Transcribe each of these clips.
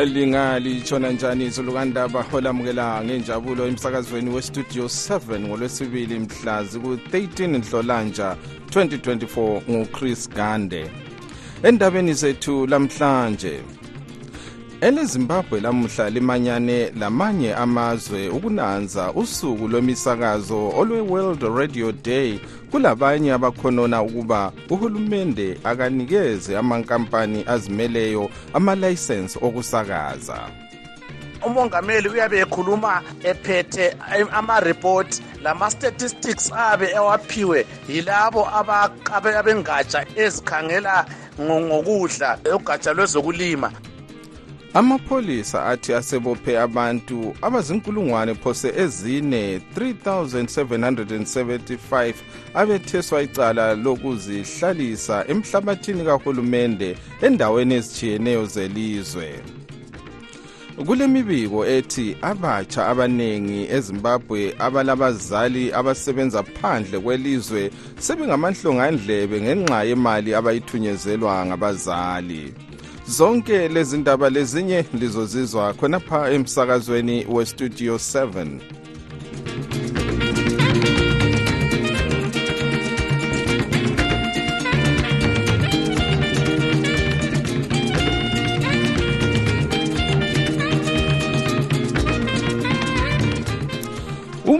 lingalitshona njani izulukandaba olamukela ngenjabulo emsakazweni westudio 7 ngolwesibili mhla ziku-13 nhlolanja 2024 nguchris gande. Endabeni zethu lamhlanje elezimbabwe lamuhla limanyane lamanye amazwe ukunanza usuku lwemisakazo olwe-world radio day kulabanye abakhonona ukuba uhulumende akanikeze amankampani azimeleyo amalayisensi okusakaza. Umongameli uyabe ekhuluma ephethe ama-report lama-statistics abe ewaphiwe yilabo abengatsha ezikhangela ngokudla ugatsha lwezokulima. Amapholisa athi asebophe abantu abazinkulungwane phose ezine 3775 abetheswa icala lokuzihlalisa emhlabathini kahulumende endaweni ezitshiyeneyo zelizwe. Kule mibiko ethi abatsha abaningi ezimbabwe abalabazali abasebenza phandle kwelizwe sebengamanhlongandlebe ngenxa yemali abayithunyezelwa ngabazali. Zonke lezi ndaba lezinye lizozizwa khonapha emsakazweni westudio 7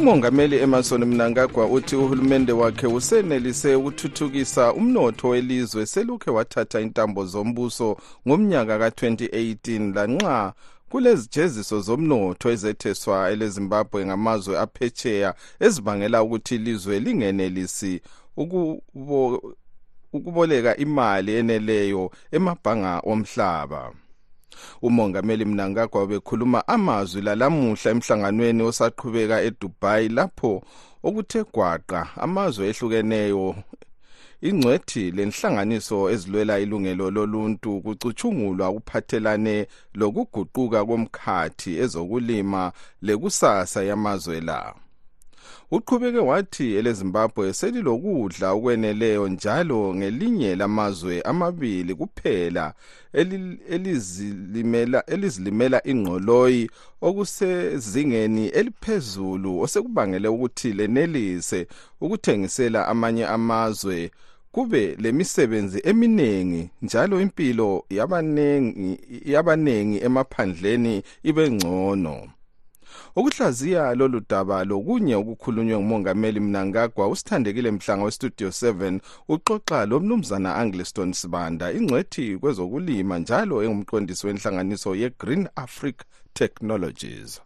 umongameli emerson mnangagwa uthi uhulumende wakhe usenelise ukuthuthukisa umnotho welizwe selukhe wathatha intambo zombuso ngomnyaka ka-2018 lanxa kulezijeziso zomnotho ezetheswa elezimbabwe ngamazwe aphetsheya ezibangela ukuthi ilizwe lingenelisi ukubo, ukuboleka imali eneleyo emabhanga omhlaba. Umongameli mnangagwa bekhuluma amazwi lalamuhla emhlanganweni osaqhubeka edubai lapho okuthe gwaqa amazwe ehlukeneyo. Ingcwethi lenhlanganiso ezilwela ilungelo loluntu kucutshungulwa ukuphathelane lokuguquka komkhathi ezokulima lekusasa yamazwe la. Uqhubeke wathi elezimbabwe selilokudla okweneleyo njalo ngelinye lamazwe amabili kuphela elizilimela, elizilimela ingqoloyi okusezingeni eliphezulu osekubangele ukuthi lenelise ukuthengisela amanye amazwe. Kube lemisebenzi eminingi njalo impilo yabanengi yabanengi emaphandleni ibe ngcono. Ukuhlaziya lolu daba lokunye okukhulunywe ngumongameli mnangagwa usithandekile mhlanga westudio 7 uxoxa lomnumzana angliston sibanda ingcwethi kwezokulima njalo engumqondisi wenhlanganiso ye-green afric technologies.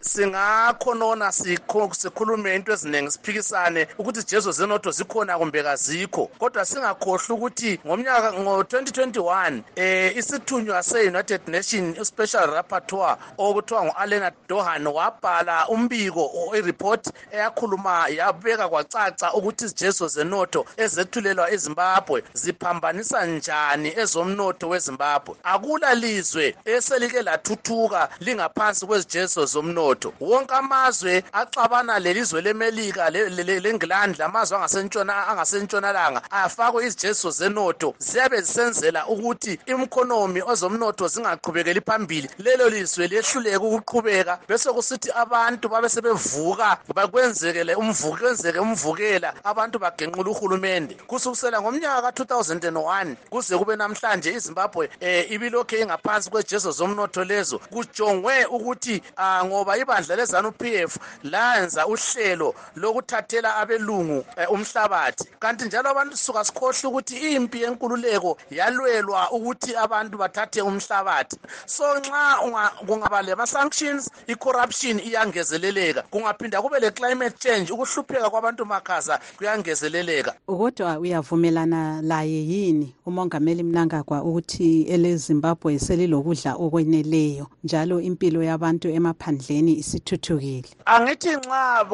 Singakhonona sikhulume into eziningi siphikisane ukuthi ijezo zenotho zikhona kumbe kazikho kodwa singakhohlwa ukuthi ngomnyaka ngo-2021 eh isithunywa se-united nation special rapporteur okuthiwa ngu-alena dohan wabhala umbiko ireport eyakhuluma yabeka kwacaca ukuthi izijezo zenotho ezethulelwa ezimbabwe ziphambanisa njani ezomnotho wezimbabwe? Akula lizwe eselike lathuthuka lingaphansi kwezijezo zomnotho umnotho. Wonke amazwe axabana lelizwe lemelika lengilandi lamazwe angasentshonalanga afakwe izijeziso zenotho ziyabe zisenzela ukuthi imkhonomi ozomnotho zingaqhubekeli phambili. Lelo lizwe lehluleke ukuqhubeka bese kusithi abantu babe sebevuka bakwenzekele kwenzeke umvukela abantu bagenqula uhulumende. Kusukisela ngomnyaka ka-2001 kuze kube namhlanje izimbabwe um ibilokhu ingaphansi kwejezo zomnotho lezo. Kujongwe ukuthi uh, ngoba ibandla lezanu p f layenza uhlelo lokuthathela abelungu eh, umhlabathi. Kanti njalo abantu suka sikhohle ukuthi impi yenkululeko yalwelwa ukuthi abantu bathathe umhlabathi. So nxa kungaba lema-sanctions i-corruption iyangezeleleka. Kungaphinda kube le-climate change ukuhlupheka kwabantu makhaza kuyangezeleleka. Kodwa uyavumelana laye yini umongameli mnangagwa ukuthi elezimbabwe selilokudla okweneleyo njalo impilo yabantu emaphandleni isithuthukile? Angithi nxa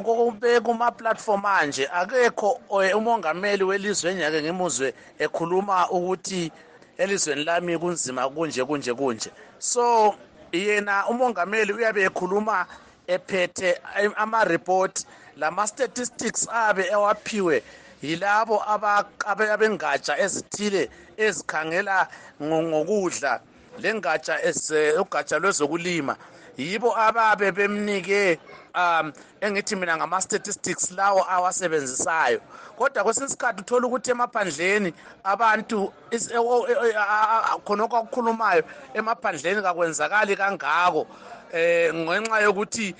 kuma-platform anje akekho eh, umongameli welizwe engiyake ngimuzwe ekhuluma ukuthi elizweni lami kunzima kunje kunje kunje. So yena umongameli uyabe ekhuluma ephethe ama-report lama-statistics abe ewaphiwe yilabo abengatsha ezithile ezikhangela ngokudla lengatsha ugatsha lwezokulima. Yibo ababe bemnike um engithi mina ngama-statistics lawo awasebenzisayo. Kodwa kwesinye isikhathi uthola ukuthi emaphandleni abantu e, e, khonokho akukhulumayo emaphandleni kakwenzakali kangako eh ngenxa yokuthi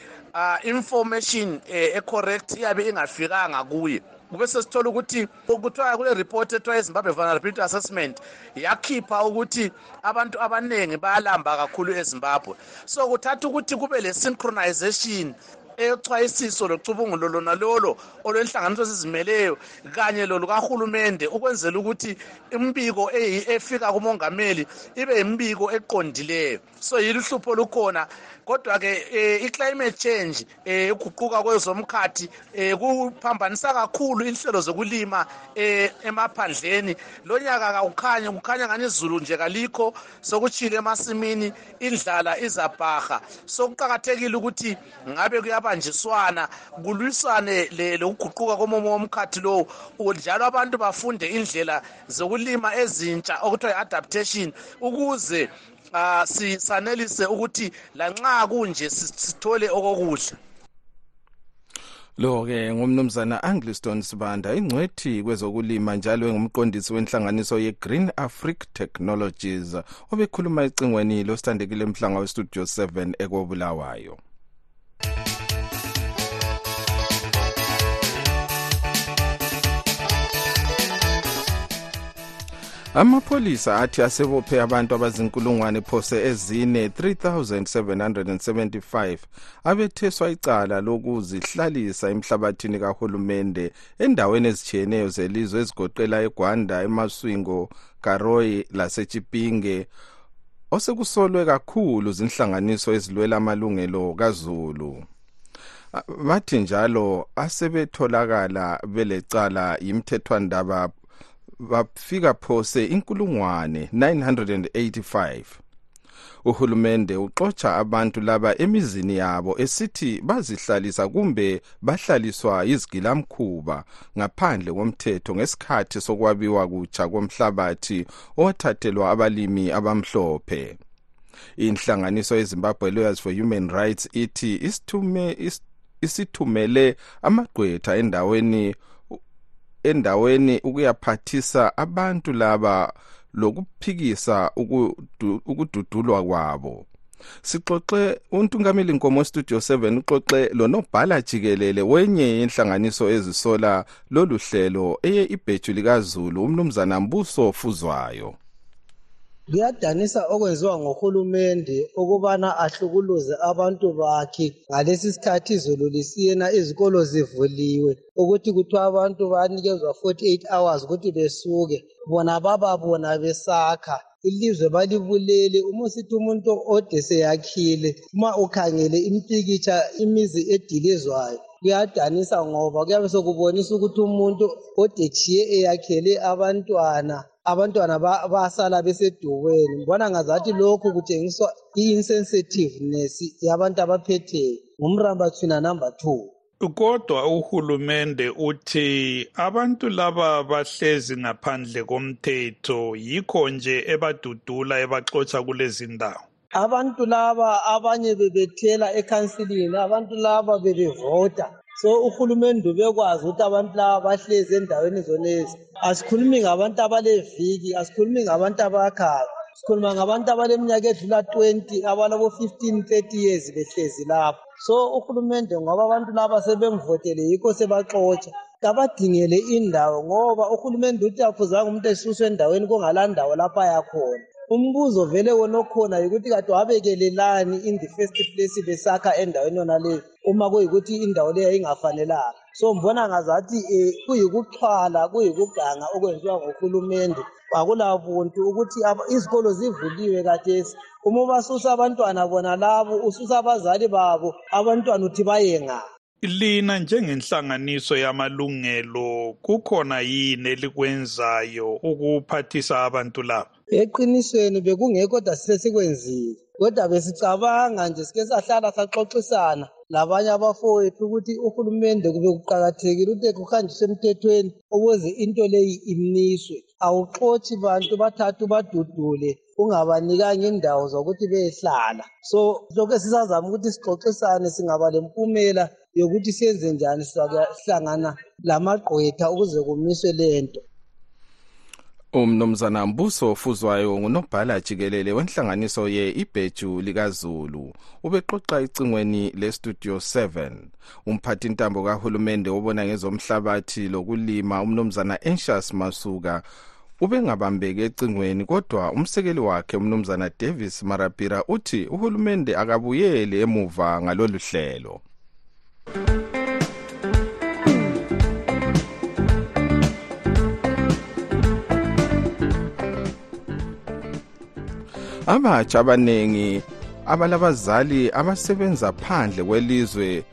information eh, ecorrect iyabe ingafikanga kuye. Kube sesithola ukuthi kuthiwa kule report ethiwa ezimbabwe vulnerability assessment yakhipha ukuthi abantu abaningi bayalamba kakhulu ezimbabwe. So kuthatha ukuthi kube le synchronization echwayisiso locubungulo lona lolo olwenhlanganiso ezizimeleyo kanye lolukahulumende ukwenzela ukuthi imbiko efika kumongameli ibe yimbiko eqondileyo. So yilo uhlupho olukhona kodwa-ke um i-climate change um uguquka kwezomkhathi um kuphambanisa kakhulu inhlelo zokulima um emaphandleni. Lo nyaka kawukhanye kukhanya ngani izulu nje kalikho sokutshile emasimini indlala izabhaha sokuqakathekile ukuthi ngabe kuyabanjiswana kulwisane lokuguquka komomo womkhathi lowo njalo abantu bafunde indlela zokulima ezintsha okuthiwa yi-adaptation ukuze uh, sisanelise ukuthi lanxa kunje sithole okokudla. Lo ke ngumnumzana Angliston Sibanda ingcwethi kwezokulima njalo engumqondisi wenhlanganiso ye-Green Africa Technologies obekhuluma ecingweni losithandekile emhlanga westudio 7 ekobulawayo amapholisa athi asebophe abantu abazinkulungwane phose ezine 3775 abetheswa icala lokuzihlalisa emhlabathini kahulumende endaweni ezitshiyeneyo zelizwe ezigoqela egwanda emaswingo karoyi lasechipinge. Osekusolwe kakhulu zinhlanganiso ezilwela amalungelo kazulu. Bathi njalo asebetholakala belecala yimthethwandaba bafika phose inkulungwane 985 uhulumende uxotsha abantu laba emizini yabo esithi bazihlalisa kumbe bahlaliswa yizigilamkhuba ngaphandle komthetho ngesikhathi sokwabiwa kutsha komhlabathi owathathelwa abalimi abamhlophe. Inhlanganiso yezimbabwe lawyers for human rights ithi isithumele amagqwetha endaweni endaweni ukuyaphathisa abantu laba lokuphikisa ukududulwa kwabo. Sixoxe untungameli nkomo studio 7 uxoxe lonobhala jikelele wenye yenhlanganiso ezisola lolu hlelo eye ibheju likazulu umnumzana mbuso fuzwayo. Kuyadanisa okwenziwa ngohulumende ukubana ahlukuluze abantu bakhe. Ngalesi sikhathi izulu lisiyena izikolo zivuliwe. Ukuthi kuthiwa abantu banikezwa 48 hours ukuthi besuke. Bona bababona besakha. Ilizwe balibulele. Uma usithi umuntu ode seyakhile uma ukhangele impikitsha imizi edilizwayo kuyadanisa ngoba kuyabe sekubonisa ukuthi umuntu odechiye eyakhele abantwana abantwana basala besedukweni ngibona ngazathi lokhu kutshengiswa i-insensitiveness yabantu abaphetheyo. Ngumrambathwina number two. Kodwa uhulumende uthi abantu laba bahlezi ngaphandle komthetho yikho nje ebadudula ebaxotsha kulezi ndawo. Abantu laba abanye bebethela ekhansilini abantu laba bebevota. So uhulumende ubekwazi ukuthi abantu laba bahlezi endaweni zonezi. Asikhulumi ngabantu abaleviki asikhulumi ngabantu abakhala sikhuluma ngabantu abaleminyaka edlula 20 abalabo 15 30 years behlezi lapho. So uhulumende ngoba abantu laba sebemvotele yikho sebaxotsha. Kabadingele indawo ngoba uhulumende uthi akufuzanga umuntu esuswe endaweni kungalaa ndawo lapho ayakhona umbuzo vele wona okhona yikuthi kade wabekelelani in the first place besakha endaweni yona leyo uma kuyikuthi indawo leyo ingafanelanga so mbona ngazathi um kuyikuxhwala kuyikuganga okwenziwa nguhulumende. Akulabuntu ukuthi izikolo zivuliwe kathesi uma ubasusa abantwana bona labo ususa abazali babo abantwana uthi bayengaphi lina njengenhlanganiso yamalungelo kukhona yini elikwenzayo ukuphathisa abantu laba? Eqinisweni bekungekho kodwa sesesikwenzile kodwa besicabanga nje sike sahlala saxoxisana labanye abafowethu ukuthi uhulumende kube kuqakathekile ukuthi kuhanjiswe emthethweni ukuze into leyi imiswe. Awuxotshi bantu bathathu badudule ungabanikanga indawo zokuthi beyehlala. So lokhu esisazama ukuthi sixoxisane singaba lempumela yokuthi siyenze njani sihlangana lamagqwetha ukuze kumiswe lento umnumzana mbuso ofuzwayo ngunobhala jikelele wenhlanganiso ye-ibheju likazulu. Ubeqoqa icingweni lestudio 7 umphathi ntambo kahulumende obona ngezomhlabathi lokulima umnumzana anxious masuka ubengabambeki ecingweni kodwa umsekeli wakhe umnumzana davis marapira uthi uhulumende akabuyeli emuva ngalolu hlelo. Abatsha abaningi abalabazali abasebenza phandle kwelizwe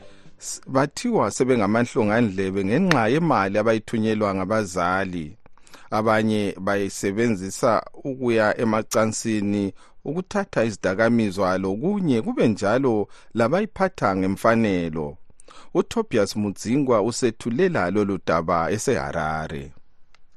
bathiwa sebengamanhlongandlebe ngenxa yemali abayithunyelwa ngabazali. Abanye bayisebenzisa ukuya emacansini ukuthatha izidakamizwa lokunye kube njalo labayiphatha ngemfanelo. Utobias mudzingwa usethulela lolu daba eseharare.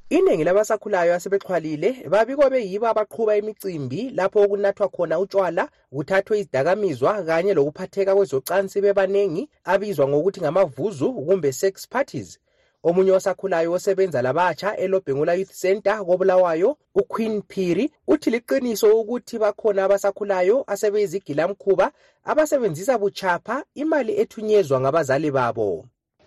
Iningi labasakhulayo asebexhwalile babikwa beyibo abaqhuba imicimbi lapho okunathwa khona utshwala kuthathwe izidakamizwa kanye lokuphatheka kwezocansi bebanengi abizwa ngokuthi ngamavuzu kumbe sex parties. Omunye osakhulayo osebenza labatsha elobhengula youth center kobulawayo uqueen phiri uthi liqiniso ukuthi bakhona abasakhulayo asebeyizigilamkhuba abasebenzisa buchapha imali ethunyezwa ngabazali babo.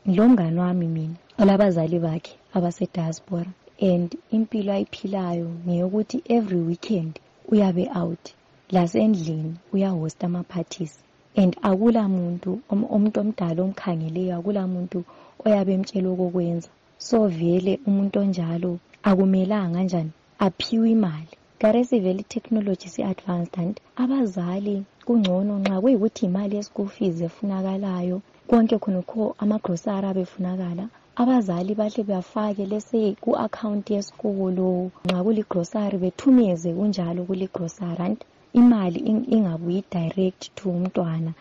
Ngilomngane wami mina olabazali bakhe abasediaspora and impilo ayiphilayo ngeyokuthi every weekend uyabe out. Lasendlini uyahosta ama-parties. And akula muntu umuntu omdala omkhangeleyo akula muntu oyabe emtshela okokwenza. So vele umuntu onjalo akumelanga njani aphiwe imali. Karesi vele i-technology si-advanced and abazali kungcono nxa kuyikuthi imali ye-school fees efunakalayo konke khonokho amagrosari abefunakala abazali bahle bafake lese ku-akhawunti yesikolo. Nxa kuligrosari bethumeze kunjalo kuligrosari and imali ingabuyi direct to umntwana.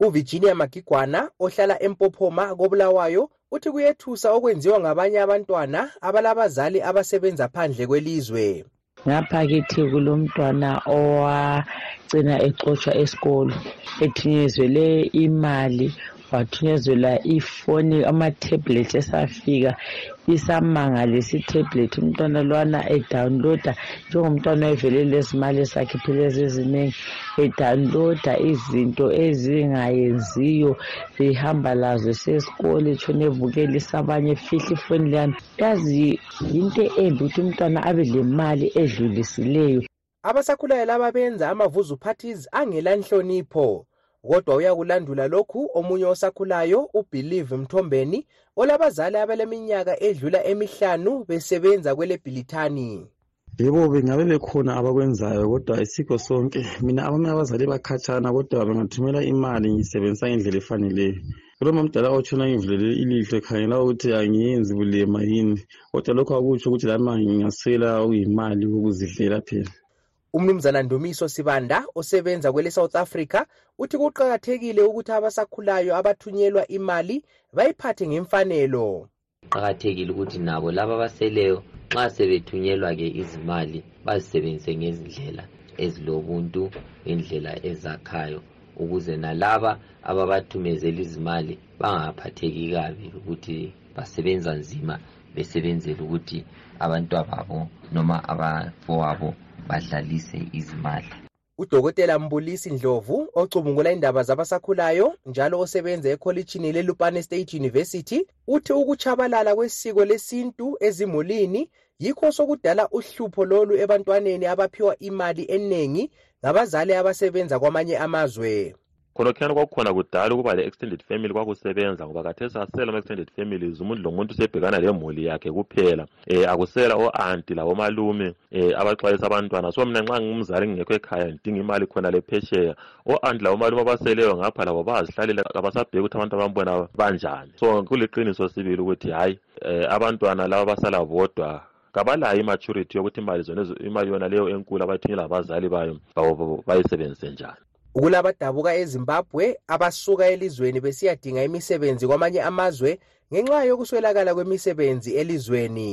Uvirginia magigwana ohlala empophoma kobulawayo uthi kuyethusa okwenziwa ngabanye abantwana abalabazali abasebenza phandle kwelizwe. Ngapha kithi kulomntwana owagcina exotshwa esikolo. Ethunyezwele imali wathunyezelwa ifoni ama-tablet esafika isamangalisa i-tablet. Umntwana lwana edownloada njengomntwana oyevele lezimali esakhiphilezi eziningi edownloada izinto ezingayenziyo behamba lazo esesikolo etshona ebukelisa abanye efihla ifoni leyana yazi yinto embi ukuthi umntwana abe lemali edlulisileyo. Abasakhulayo laba benza amavuzu parties angela nhlonipho kodwa uyakulandula lokhu omunye osakhulayo ubelieve mthombeni olabazali abaleminyaka edlula emihlanu besebenza kwele bhilithani yebo bengabe bekhona abakwenzayo kodwa isikho sonke mina abami abazali bakhatshana kodwa bengathumela imali ngiyisebenzisa ngendlela efaneleyo kuloma mdala otshona ngivulele ilihlo ekhangela ukuthi angiyenzi bulema yini? Kodwa lokho akutsho ukuthi lami ngingasela okuyimali ukuzidlela phela. Umnumzana ndumiso sibanda osebenza kwele south africa uthi kuqakathekile ukuthi abasakhulayo abathunyelwa imali bayiphathe ngemfanelo. Kuqakathekile ukuthi nabo laba abaseleyo nxa sebethunyelwa-ke izimali bazisebenzise ngezindlela ezilobuntu ngendlela ezakhayo ukuze nalaba ababathumezela izimali bangaphatheki kabi ukuthi basebenza nzima besebenzela ukuthi abantwababo noma abafowabo badlalise izimali. Udokotela mbulisi ndlovu ocubungula indaba zabasakhulayo njalo osebenza ekholitshini lelupane state university uthi ukutshabalala kwesiko lesintu ezimulini yikho sokudala uhlupho lolu ebantwaneni abaphiwa imali enengi ngabazali abasebenza kwamanye amazwe. Khonokhiyana kwakukhona kudala ukuba le-extended family kwakusebenza ngoba kathesi asela ama-extended families umuntu lomuntu usebhekana lemuli yakhe kuphela. Um akusela o-anti labomalume um abaxwayisa abantwana. So mina nxa ngumzali ngingekho ekhaya ngidinga imali khona lephesheya o-anti labomalume abaseleyo ngapha labo bayazihlalela abasabheki ukuthi abantu abambona banjani. So kuliqiniso sibili ukuthi hhayi um abantwana laba basala bodwa kabalayo imaturity yokuthi imali zona imali yona leyo enkulu abayithunyelwa abazali bayo bayisebenzise njani kulabadabuka ezimbabwe abasuka elizweni besiyadinga imisebenzi kwamanye amazwe ngenxa yokuswelakala kwemisebenzi elizweni.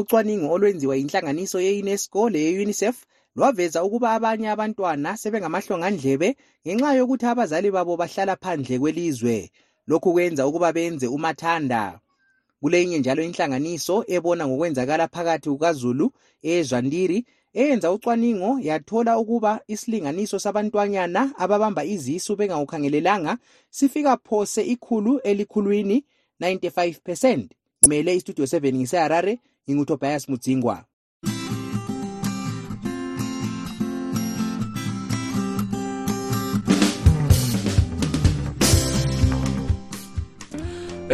Ucwaningo olwenziwa yinhlanganiso ye-unesco leye-unicef lwaveza ukuba abanye abantwana sebengamahlongandlebe ngenxa yokuthi abazali babo bahlala phandle kwelizwe. Lokhu kwenza ukuba benze umathanda. Kuleyinye njalo inhlanganiso ebona ngokwenzakala phakathi kukazulu ezwandiri eyenza ucwaningo yathola ukuba isilinganiso sabantwanyana ababamba izisu bengakukhangelelanga sifika phose ikhulu elikhulwini 95 percent. Ngimele istudio 7 ngiseharare ngingutobias mudzingwa.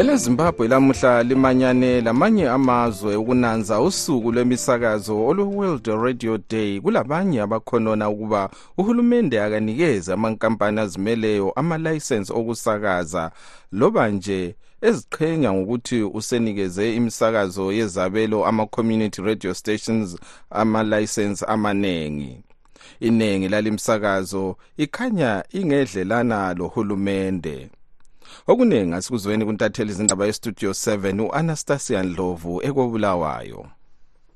Elezimbabwe lamuhla limanyane lamanye amazwe ukunanza usuku lwemisakazo olwe-world radio day. Kulabanye abakhonona ukuba uhulumende akanikeze amankampani azimeleyo amalayisensi okusakaza. Loba nje eziqhenya ngokuthi usenikeze imisakazo yezabelo ama-community radio stations amalayisensi amanengi iningi lalimsakazo ikhanya ingedlelana lohulumende. Okuningi asikuzweni kuntatheli izindaba yestudio 7 u-anastasia ndlovu ekobulawayo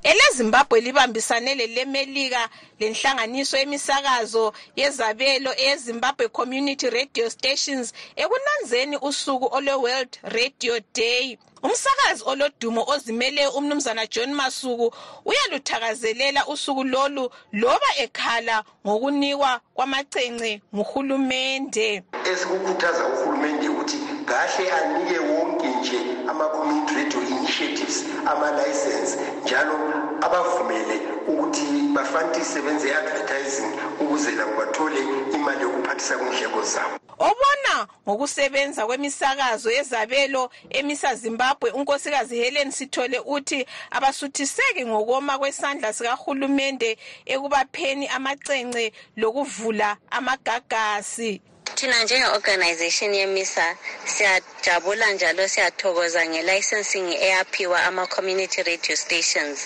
elezimbabwe libambisane lelemelika lenhlanganiso yemisakazo yezabelo eyezimbabwe community radio stations ekunanzeni usuku olwe-world radio day. Umsakazi olodumo ozimeleyo umnumzana john masuku uyaluthakazelela usuku lolu loba ekhala ngokunikwa kwamacence nguhulumende. Esikukhuthaza uhulumende ukuthi kahle anike wonke nje ama-community radio initiatives ama-license njalo abavumele ukuthi bafantise benze i-advertising ukuze labo bathole imali yokuphathisa kwindleko zabo. Obona ngokusebenza kwemisakazo yezabelo emisa zimbabwe unkosikazi helen sithole uthi abasuthiseki ngokoma kwesandla sikahulumende ekubapheni amacence lokuvula amagagasi thina njenge-organization yemisa siyajabula njalo siyathokoza nge-licensing eyaphiwa ama-community radio stations.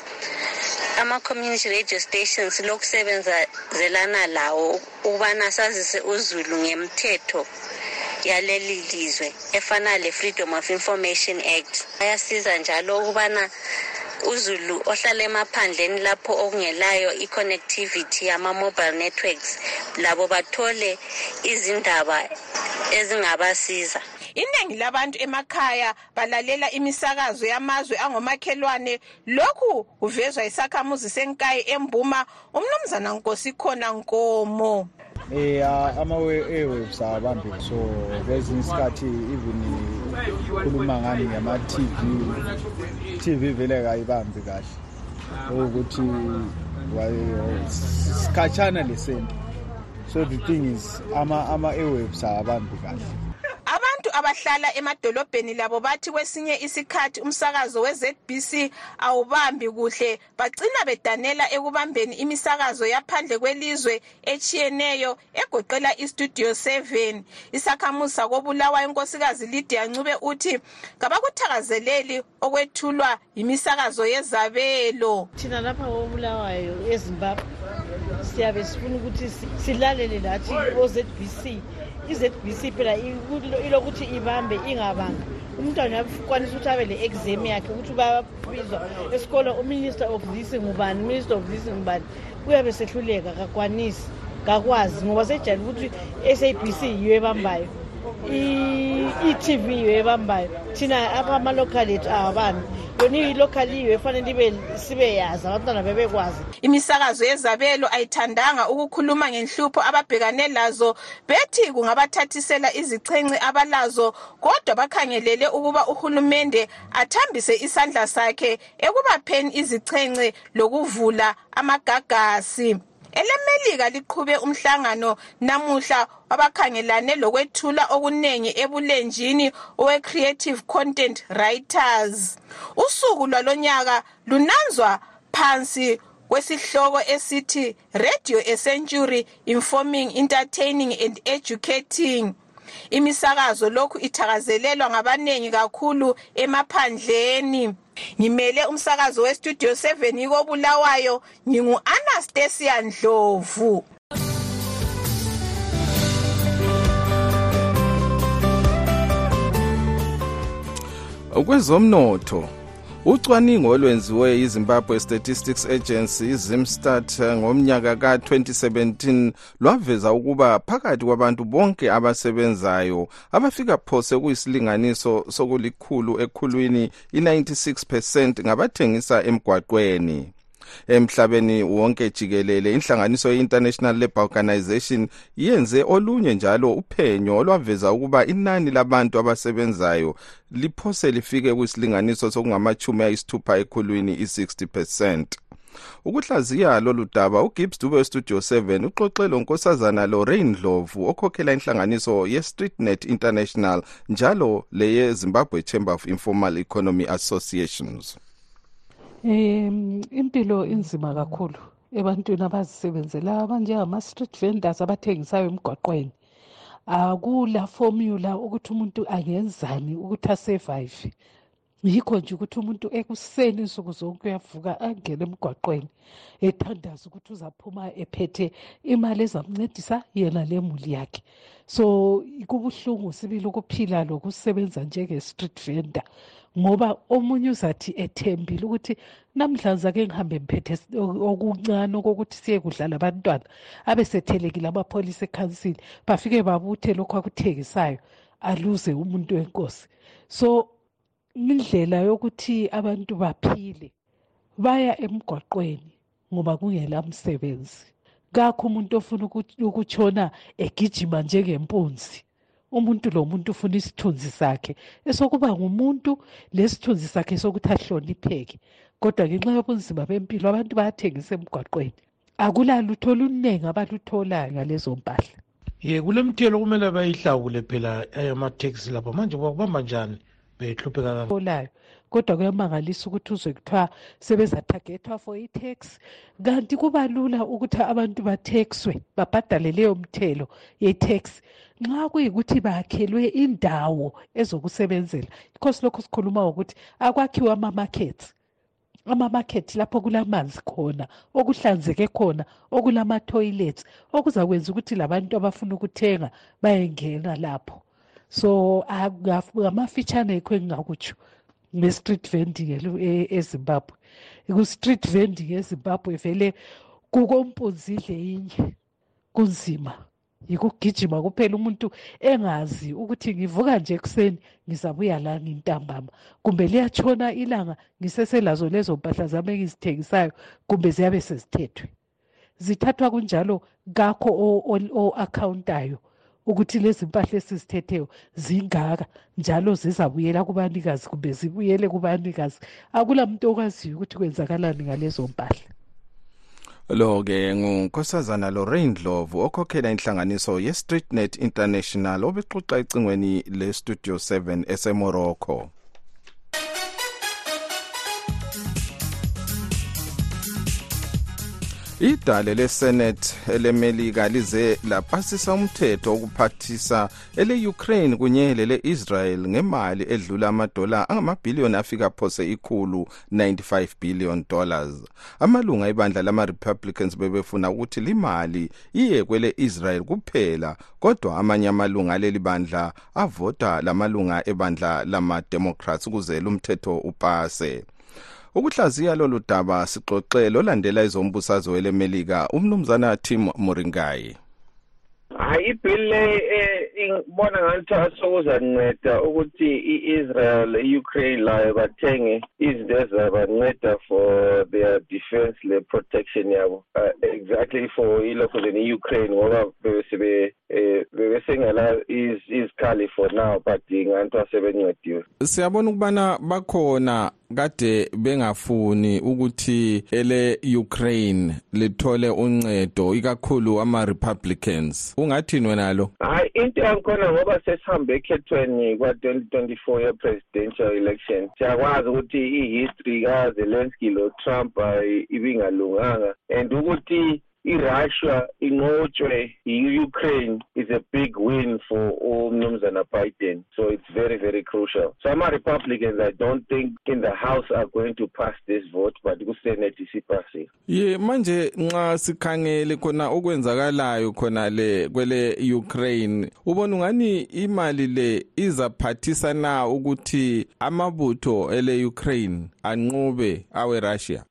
Ama-community radio stations lokusebenzazelana lawo ukubana sazise uzulu ngemithetho yaleli lizwe efana le-freedom of information act. Ayasiza njalo ukubana uzulu ohlala emaphandleni lapho okungelayo i-connectivity yama-mobile networks labo bathole izindaba ezingabasiza. Iningi labantu emakhaya balalela imisakazo yamazwe angomakhelwane. Lokhu kuvezwa yisakhamuzi senkayi embuma umnumzana nkosikhona nkomo. Eh ama-airwaves awabambi so kwezinye isikhathi even khuluma ngani ngama-tv tv vele kayibambi kahle. Okuthi sikhatshana lesento so the thing is ama-airwaves awabambi kahle. Abantu abahlala emadolobheni labo bathi kwesinye isikhathi umsakazo we-zbc awubambi kuhle. Bagcina bedanela ekubambeni imisakazo yaphandle kwelizwe etshiyeneyo egoqela istudio 7 isakhamuzi sakobulawayo inkosikazi lidia ncube uthi kabakuthakazeleli okwethulwa yimisakazo yezabelo. Thina lapha kobulawayo ezimbabwe siyabe sifuna ukuthi silalele lathi o-zbc i-zbc phela ilokuthi ibambe ingabanga. Umntwana uyakwanisa ukuthi abe le-exam yakhe ukuthi babizwa esikolo uminister of this ngubani uminister of this ngubani. Uyabe sehluleka kakwanisi kakwazi ngoba sejali ukuthi i-sabc yiyo ebambayo i-tv yiyo ebambayo thina amalokal ethu awabambi. Yona ilokal yiyo efanele ibe sibe yazi abantwana bebekwazi. Imisakazo yezabelo ayithandanga ukukhuluma ngenhlupho ababhekane lazo. Bethi kungabathathisela izichence abalazo kodwa bakhangelele ukuba uhulumende athambise isandla sakhe ekubapheni izichence lokuvula amagagasi elemelika liqhube umhlangano namuhla wabakhangelane lokwethula okunengi ebulenjini owe-creative content writers. Usuku lwalonyaka lunanzwa phansi kwesihloko esithi radio a century informing entertaining and educating. Imisakazo lokhu ithakazelelwa ngabaningi kakhulu emaphandleni. Ngimele umsakazo westudio 7 ikobulawayo. Ngingu-anastasia ndlovu. Kwezomnotho ucwaningo olwenziwe yizimbabwe statistics agency zimstat ngomnyaka ka-2017 lwaveza ukuba phakathi kwabantu bonke abasebenzayo abafika phose kuyisilinganiso sokulikhulu ekhulwini i-96 percent ngabathengisa emgwaqweni emhlabeni wonke jikelele. Inhlanganiso ye-international labour organization yenze olunye njalo uphenyo olwaveza ukuba inani labantu abasebenzayo liphose lifike kwisilinganiso sokungamachumi ayisithupha ekhulwini i-60 percent. Ukuhlaziya lolu daba ugibbs dube westudio 7 uxoxe lo nkosazana lorraine ndlovu okhokhela inhlanganiso ye-streetnet international njalo leye-zimbabwe chamber of informal economy associations. Um impilo inzima kakhulu ebantwini abazisebenzela abanjengama-street vendors abathengisayo emgwaqweni. Akula formula ukuthi umuntu angenzani ukuthi asurvive. Yikho nje ukuthi umuntu ekuseni insuku zonke uyavuka angene emgwaqweni ethandaza ukuthi uzaphuma ephethe imali ezamncedisa yena lemuli yakhe. So kubuhlungu sibili ukuphila lokusebenza njenge-street vendor ngoba omunye uzathi ethembile ukuthi namhlanje ake ngihambe ngiphethe okuncane okokuthi siye kudlala abantwana abesethelekile amapholisa ekhansini bafike babuthe lokhu akuthengisayo aluze umuntu wenkosi. So indlela yokuthi abantu baphile baya emgwaqweni ngoba kungela msebenzi. Kakho umuntu ofuna ukutshona egijima njengempunzi. Umuntu lo muntu ufuna isithunzi sakhe esokuba ngumuntu lesithunzi sakhe sokuthi ahlonipheke. Kodwa ngenxa yobunzima bempilo abantu bayathengisa emgwaqweni. Akulalutho oluningi abalutholayo ngalezo mpahla. Ye kulemthelo kumele bayihlawule phela ayamateksi lapho. Manje bakubamba njani? Behlupheka tholayo kodwa kuyamangalisa ukuthi uzwe kuthiwa sebezathathethwa for i-tax. Kanti kuba lula ukuthi abantu bathexwe babhadale leyo mthelo ye-tax. Nxa kuyikuthi bakhelwe indawo ezokusebenzela yikho silokhu sikhuluma ngokuthi akwakhiwe ama-markets. Ama-market lapho kulamanzi khona okuhlanzeke khona okulama-toilets okuzakwenza ukuthi labantu abafuna ukuthenga bayengena lapho. So ngamafitshane yikho engingakutsho nge-street vending ezimbabwe. Ku-street vending ezimbabwe vele kukompunzidle inye kunzima. Yikugijima kuphela umuntu engazi ukuthi ngivuka nje ekuseni ngizabuya la ngintambama. Kumbe liyatshona ilanga ngiseselazo lezo mpahla zami engizithengisayo kumbe ziyabe sezithethwe. Zithathwa kunjalo kakho o-akhawuntayo ukuthi lezi mpahla esizithetheyo zingaka njalo zizabuyela kubanikazi kumbe zibuyele kubanikazi. Akula muntu okwaziyo ukuthi kwenzakalani ngalezo mpahla. Lo-ke ngunkosazana lorraine ndlovu okhokhela inhlanganiso ye-streetnet international obexoxa ecingweni le-studio 7 esemorocco. Idale lesenate elemelika lize lapasisa umthetho wokuphathisa ele-ukraine kunye lele-israel ngemali edlula amadola angamabhiliyoni afika phose ikhulu 95 billion dollars. Amalunga ebandla lama-republicans bebefuna ukuthi limali iye kwele-israel kuphela kodwa amanye amalunga aleli bandla avota lamalunga ebandla lama-democrats ukuze lumthetho upase. Ukuhlaziya lolu daba sixoxe olandela ezombusazwe welemelika umnumzana tim moringayi. Hayi ibhili le ngibona ngathi sokuzanceda ukuthi i-israel i-ukraine layo bathenge izinto ezizabanceda for their defense le-protection yabo. Uh, exactly for ilokho then i-ukraine ngoba bebesengela izikhali for now but nganto sebencediwe siyabona ukubana bakhona kade bengafuni ukuthi ele Ukraine lithole uncedo ikakhulu ama Republicans ungathini wena lo? Hayi into yangikhona ngoba sesihambe ekhethweni kwa 2024 ye presidential election. Siyakwazi ukuthi i-history ka Zelensky lo Trump ibingalunganga. And ukuthi iRussia inqotshwe i-Ukraine is a big win for umnumzana Biden. So it's very very crucial. So ama Republicans I don't think in the house are going to pass this vote but ku Senate isiphasile ye manje nxa sikhangele khona okwenzakalayo khona le kwele Ukraine ubona ungani imali le izaphathisa na ukuthi amabutho ele Ukraine anqobe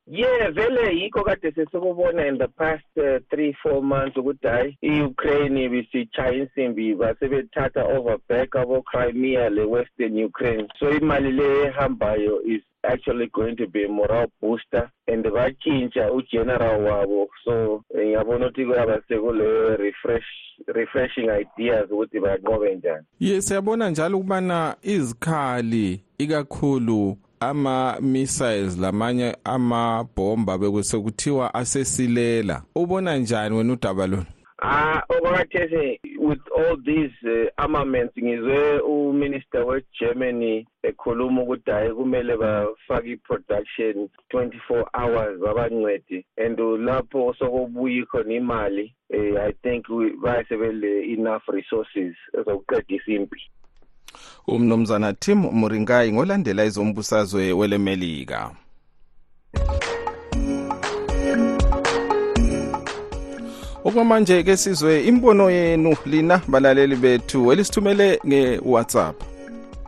yeah vele yikho kade sesikubona in the past uh, three four months ukuthi hayi i-ukraine bisitshaya insimbi basebethatha overback abo-crimea le-western ukraine. So imali le ehambayo is actually going to be a morale booster and batshintsha ugeneral wabo. So ngiyabona ukuthi kuyaba sekule refresh refreshing ideas ukuthi banqobe njani. Ye siyabona njalo ukubana izikhali ikakhulu ama-missiles lamanye amabhomba bekusekuthiwa asesilela. Ubona njani wena udaba lona? Ah okwakhathesi with all these uh, armaments ngizwe uminister we-Germany ekhuluma ukuthi hayi kumele bafake i-production 24 hours babancede. And lapho sokubuya khona imali eh, i think bayasebele enough resources ezokuqedisa impi. Umnumzana tim muringai ngolandela izombusazwe welemelika. Okwamanje ke sizwe imbono yenu lina balaleli bethu elisithumele nge-whatsapp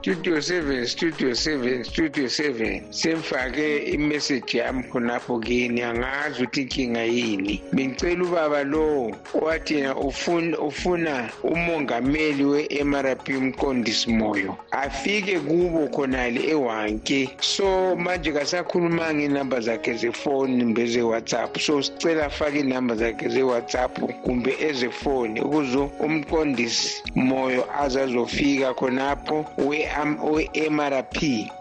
studio 7 studio 7 studio 7 semfake imeseji yami khonapho kini angazi ukuthi inkinga yini. Bengicela ubaba lo owathina ufuna, ufuna umongameli we-mrp umqondisi moyo afike kubo khonale ewanke. So manje kasakhuluma ngenamba zakhe zefoni kumbe ze-whatsapp. So sicela afake inamba zakhe ze-whatsapp kumbe ezefoni ukuze umqondisi moyo azazofika khonapho we we-mrp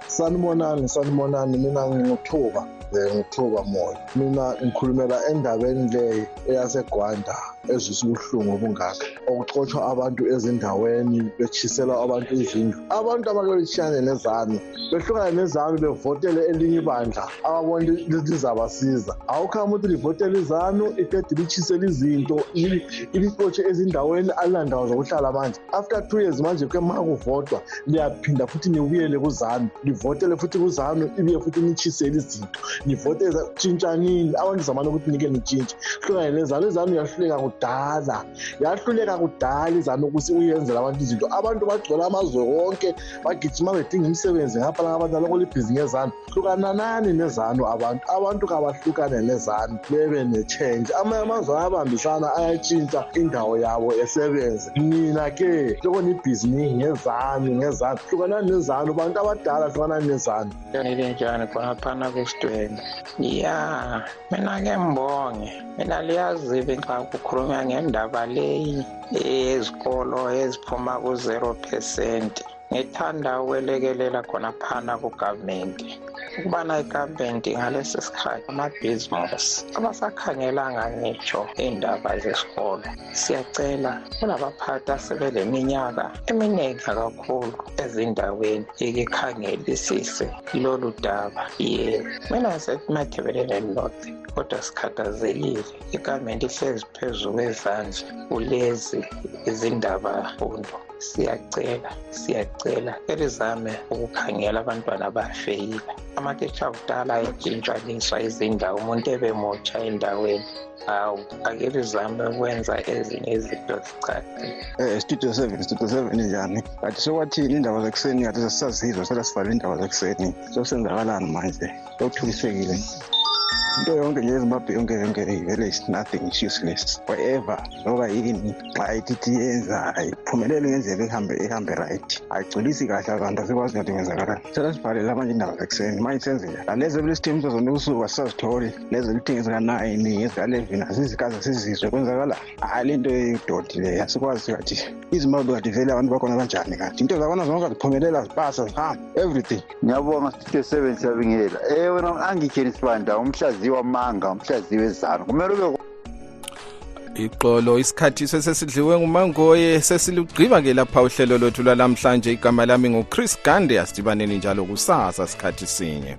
sanibonani sanibonani. Mina nginguthuba ngithuba moya mina ngikhulumela endabeni le eyasegwanda. Ezwisa ubuhlungu obungaka okuxotshwa abantu ezindaweni bechisela abantu izindlu. Abantu abake betshiyane nezanu behlukane nezanu bevotele elinye ibandla ababona lizabasiza. Awukhama ukuthi livotele izanu iqedi litshisela izinto ilixotshe ezindaweni alilandawo zokuhlala manje. After two years manje kema kuvotwa liyaphinda futhi nibuyele kuzanu. Livotele futhi kuzanu ibuye futhi nitshisele izinto. Nivotele tshintshanini abantu zamane ukuthi nike nitshintshe. Hlukane nezanu izanu yahluleka kudala. Yahluleka kudala izanu ukuthi uyenzela abantu izinto. Abantu bagcwele amazwe wonke bagijima bedinga imisebenzi ngapha abantu aloko libhizi ngezanu hlukananani nezanu abantu. Abantu kabahlukane nezanu. Bebe ne-change. Amanye amazwe ayabambisana ayatshintsha indawo yabo esebenze. Nina ke loko nibhizi ngezanu ngezanu hlukanani nezanu. Bantu abadala hlukanani nezanu. Njani khonaphana kwesitweni ya mina ke mbonge mina liyazibe xa ukhulunywa ngendaba leyi eyezikolo eziphuma ku-0 percent. Ngithanda ukwelekelela khona phana kugavumenti ukubana igavumenti ngalesi sikhathi amabhizimusi abasakhangelanga ngitsho iy'ndaba zesikolo siyacela kulabaphathi asebeleminyaka eminingi kakhulu ezindaweni ikikhangelisise lolu daba. Yebo mina setimadebelele north kodwa sikhathazekile. Igavumenti ihlezi phezu kwezandla kulezi izindaba mfundo. Siyacela siyacela. Elizame ukukhangela abantwana bafeyila amatitsha akudala ayetshintshaniswa izindawo umuntu ebemutsha endaweni. Hawu ake lizame ukwenza ezinye izinto zicacile um studio seven studio seven njani kanti sokwathini indaba zakuseni kade sesisazizwa sela sivale indaba zakuseni sokusenzakalani manje? Sokuthukisekile into yonke nje ezimbabwe yonke yonke vele is nothing is useless. Whatever noba yini xa ithi yenza ayiphumeleli ngendlela ihambe ihambe right. Ayigculisi kahle abantu asikwazi ngathi ngenzakalani selasibhalela manje indaba zekuseni manje senzela lalezi ebelisithembiso zona ubusuku asisazitholi lezi elithengi zika-nine ezika-eleven asizikaze sizizwe kwenzakala? Hayi le nto yododi leyo asikwazi kathi. Izimbabwe kade vele abantu bakhona kanjani kanti into zakhona zonke ziphumelela zipasa zihamba everything. Ngiyabonga studio seven siyabingelela um wena angikeni sibanda umhlaziyi wamanga umhlaziyi wezana kumele ube Ixolo isikhathi sesidliwe ngumangoye sesilugqiba ke lapha uhlelo lwethu lwalamhlanje igama lami nguChris Gande asidibaneni njalo kusasa sikhathi sinye.